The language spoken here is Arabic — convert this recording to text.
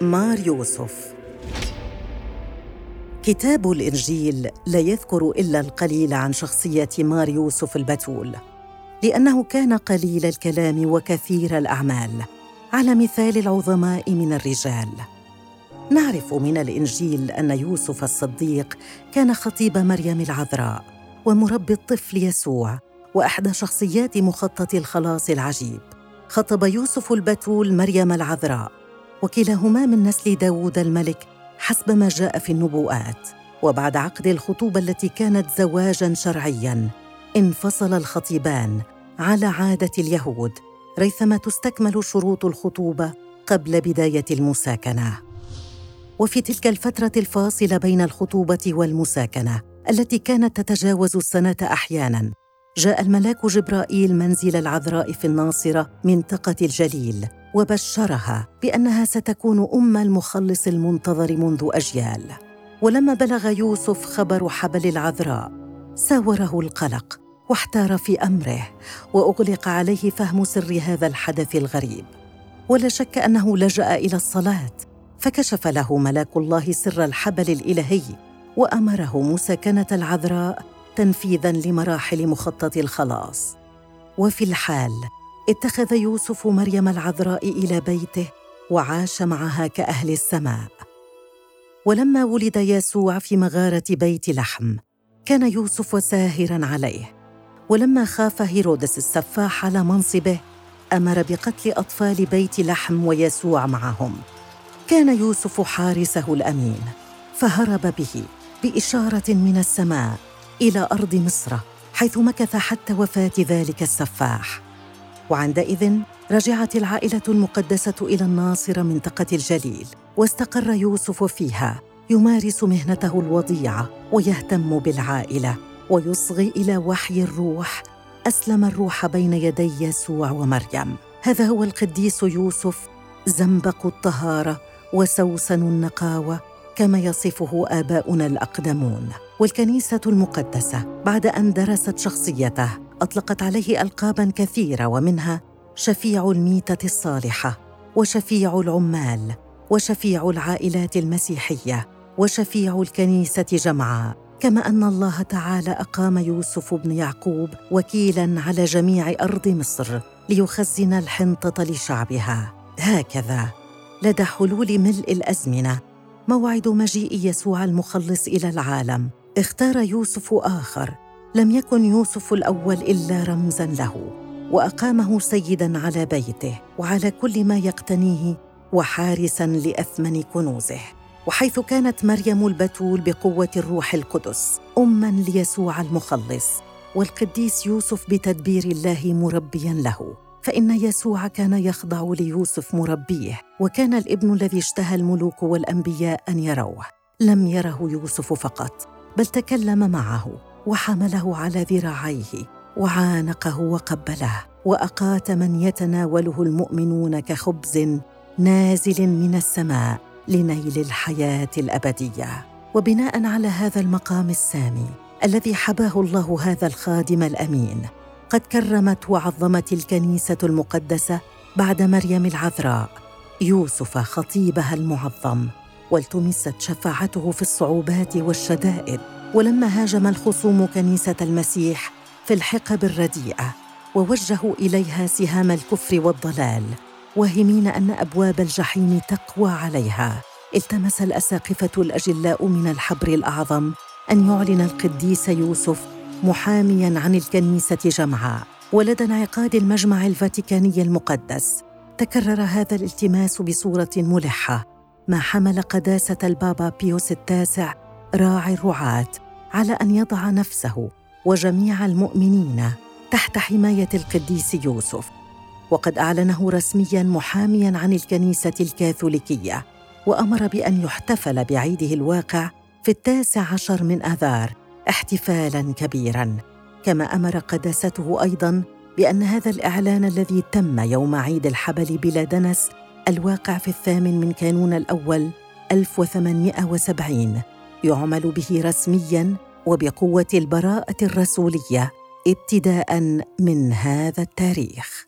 مار يوسف كتاب الإنجيل لا يذكر إلا القليل عن شخصية مار يوسف البتول لأنه كان قليل الكلام وكثير الأعمال على مثال العظماء من الرجال. نعرف من الإنجيل أن يوسف الصديق كان خطيب مريم العذراء ومربي الطفل يسوع وأحدى شخصيات مخطط الخلاص العجيب. خطب يوسف البتول مريم العذراء وكلاهما من نسل داوود الملك حسب ما جاء في النبوءات. وبعد عقد الخطوبة التي كانت زواجاً شرعياً انفصل الخطيبان على عادة اليهود ريثما تستكمل شروط الخطوبة قبل بداية المساكنة. وفي تلك الفترة الفاصلة بين الخطوبة والمساكنة التي كانت تتجاوز السنة أحياناً جاء الملاك جبرائيل منزل العذراء في الناصرة منطقة الجليل. وبشرها بأنها ستكون أم المخلص المنتظر منذ أجيال. ولما بلغ يوسف خبر حبل العذراء ساوره القلق واحتار في أمره وأغلق عليه فهم سر هذا الحدث الغريب. ولا شك أنه لجأ إلى الصلاة فكشف له ملاك الله سر الحبل الإلهي وأمره مساكنه العذراء تنفيذا لمراحل مخطط الخلاص. وفي الحال اتخذ يوسف مريم العذراء إلى بيته وعاش معها كأهل السماء. ولما ولد يسوع في مغارة بيت لحم كان يوسف ساهرا عليه. ولما خاف هيرودس السفاح على منصبه أمر بقتل أطفال بيت لحم ويسوع معهم. كان يوسف حارسه الأمين فهرب به بإشارة من السماء إلى أرض مصر حيث مكث حتى وفاة ذلك السفاح. وعندئذ رجعت العائلة المقدسة إلى الناصره منطقة الجليل واستقر يوسف فيها يمارس مهنته الوضيعة ويهتم بالعائلة ويصغي إلى وحي الروح أسلم الروح بين يدي يسوع ومريم. هذا هو القديس يوسف زنبق الطهارة وسوسن النقاوة كما يصفه آباؤنا الأقدمون. والكنيسة المقدسة بعد أن درست شخصيته أطلقت عليه القابا كثيرة ومنها شفيع الميتة الصالحة وشفيع العمال وشفيع العائلات المسيحية وشفيع الكنيسة جمعاء. كما أن الله تعالى أقام يوسف بن يعقوب وكيلا على جميع أرض مصر ليخزن الحنطة لشعبها. هكذا لدى حلول ملء الأزمنة موعد مجيء يسوع المخلص إلى العالم. اختار يوسف آخر. لم يكن يوسف الأول إلا رمزا له وأقامه سيدا على بيته وعلى كل ما يقتنيه وحارسا لأثمن كنوزه. وحيث كانت مريم البتول بقوة الروح القدس اما ليسوع المخلص. والقديس يوسف بتدبير الله مربيا له. فإن يسوع كان يخضع ليوسف مربيه وكان الابن الذي اشتهى الملوك والأنبياء أن يروه. لم يره يوسف فقط. بل تكلم معه وحمله على ذراعيه وعانقه وقبله وأقات من يتناوله المؤمنون كخبز نازل من السماء لنيل الحياة الأبدية. وبناء على هذا المقام السامي الذي حباه الله هذا الخادم الأمين قد كرمت وعظمت الكنيسة المقدسة بعد مريم العذراء يوسف خطيبها المعظم. والتمست شفاعته في الصعوبات والشدائد ولما هاجم الخصوم كنيسة المسيح في الحقب الرديئة ووجهوا إليها سهام الكفر والضلال واهمين أن أبواب الجحيم تقوى عليها. التمس الأساقفة الأجلاء من الحبر الأعظم أن يعلن القديس يوسف محاميا عن الكنيسة جمعاء ولدى انعقاد المجمع الفاتيكاني المقدس تكرر هذا الالتماس بصورة ملحة. ما حمل قداسة البابا بيوس التاسع راعي الرعاة على أن يضع نفسه وجميع المؤمنين تحت حماية القديس يوسف. وقد أعلنه رسميا محاميا عن الكنيسة الكاثوليكية وأمر بأن يحتفل بعيده الواقع في التاسع عشر من آذار احتفالا كبيرا. كما أمر قداسته أيضا بأن هذا الإعلان الذي تم يوم عيد الحبل بلا دنس الواقع في الثامن من كانون الأول 1870 يعمل به رسميا وبقوة البراءة الرسولية ابتداء من هذا التاريخ.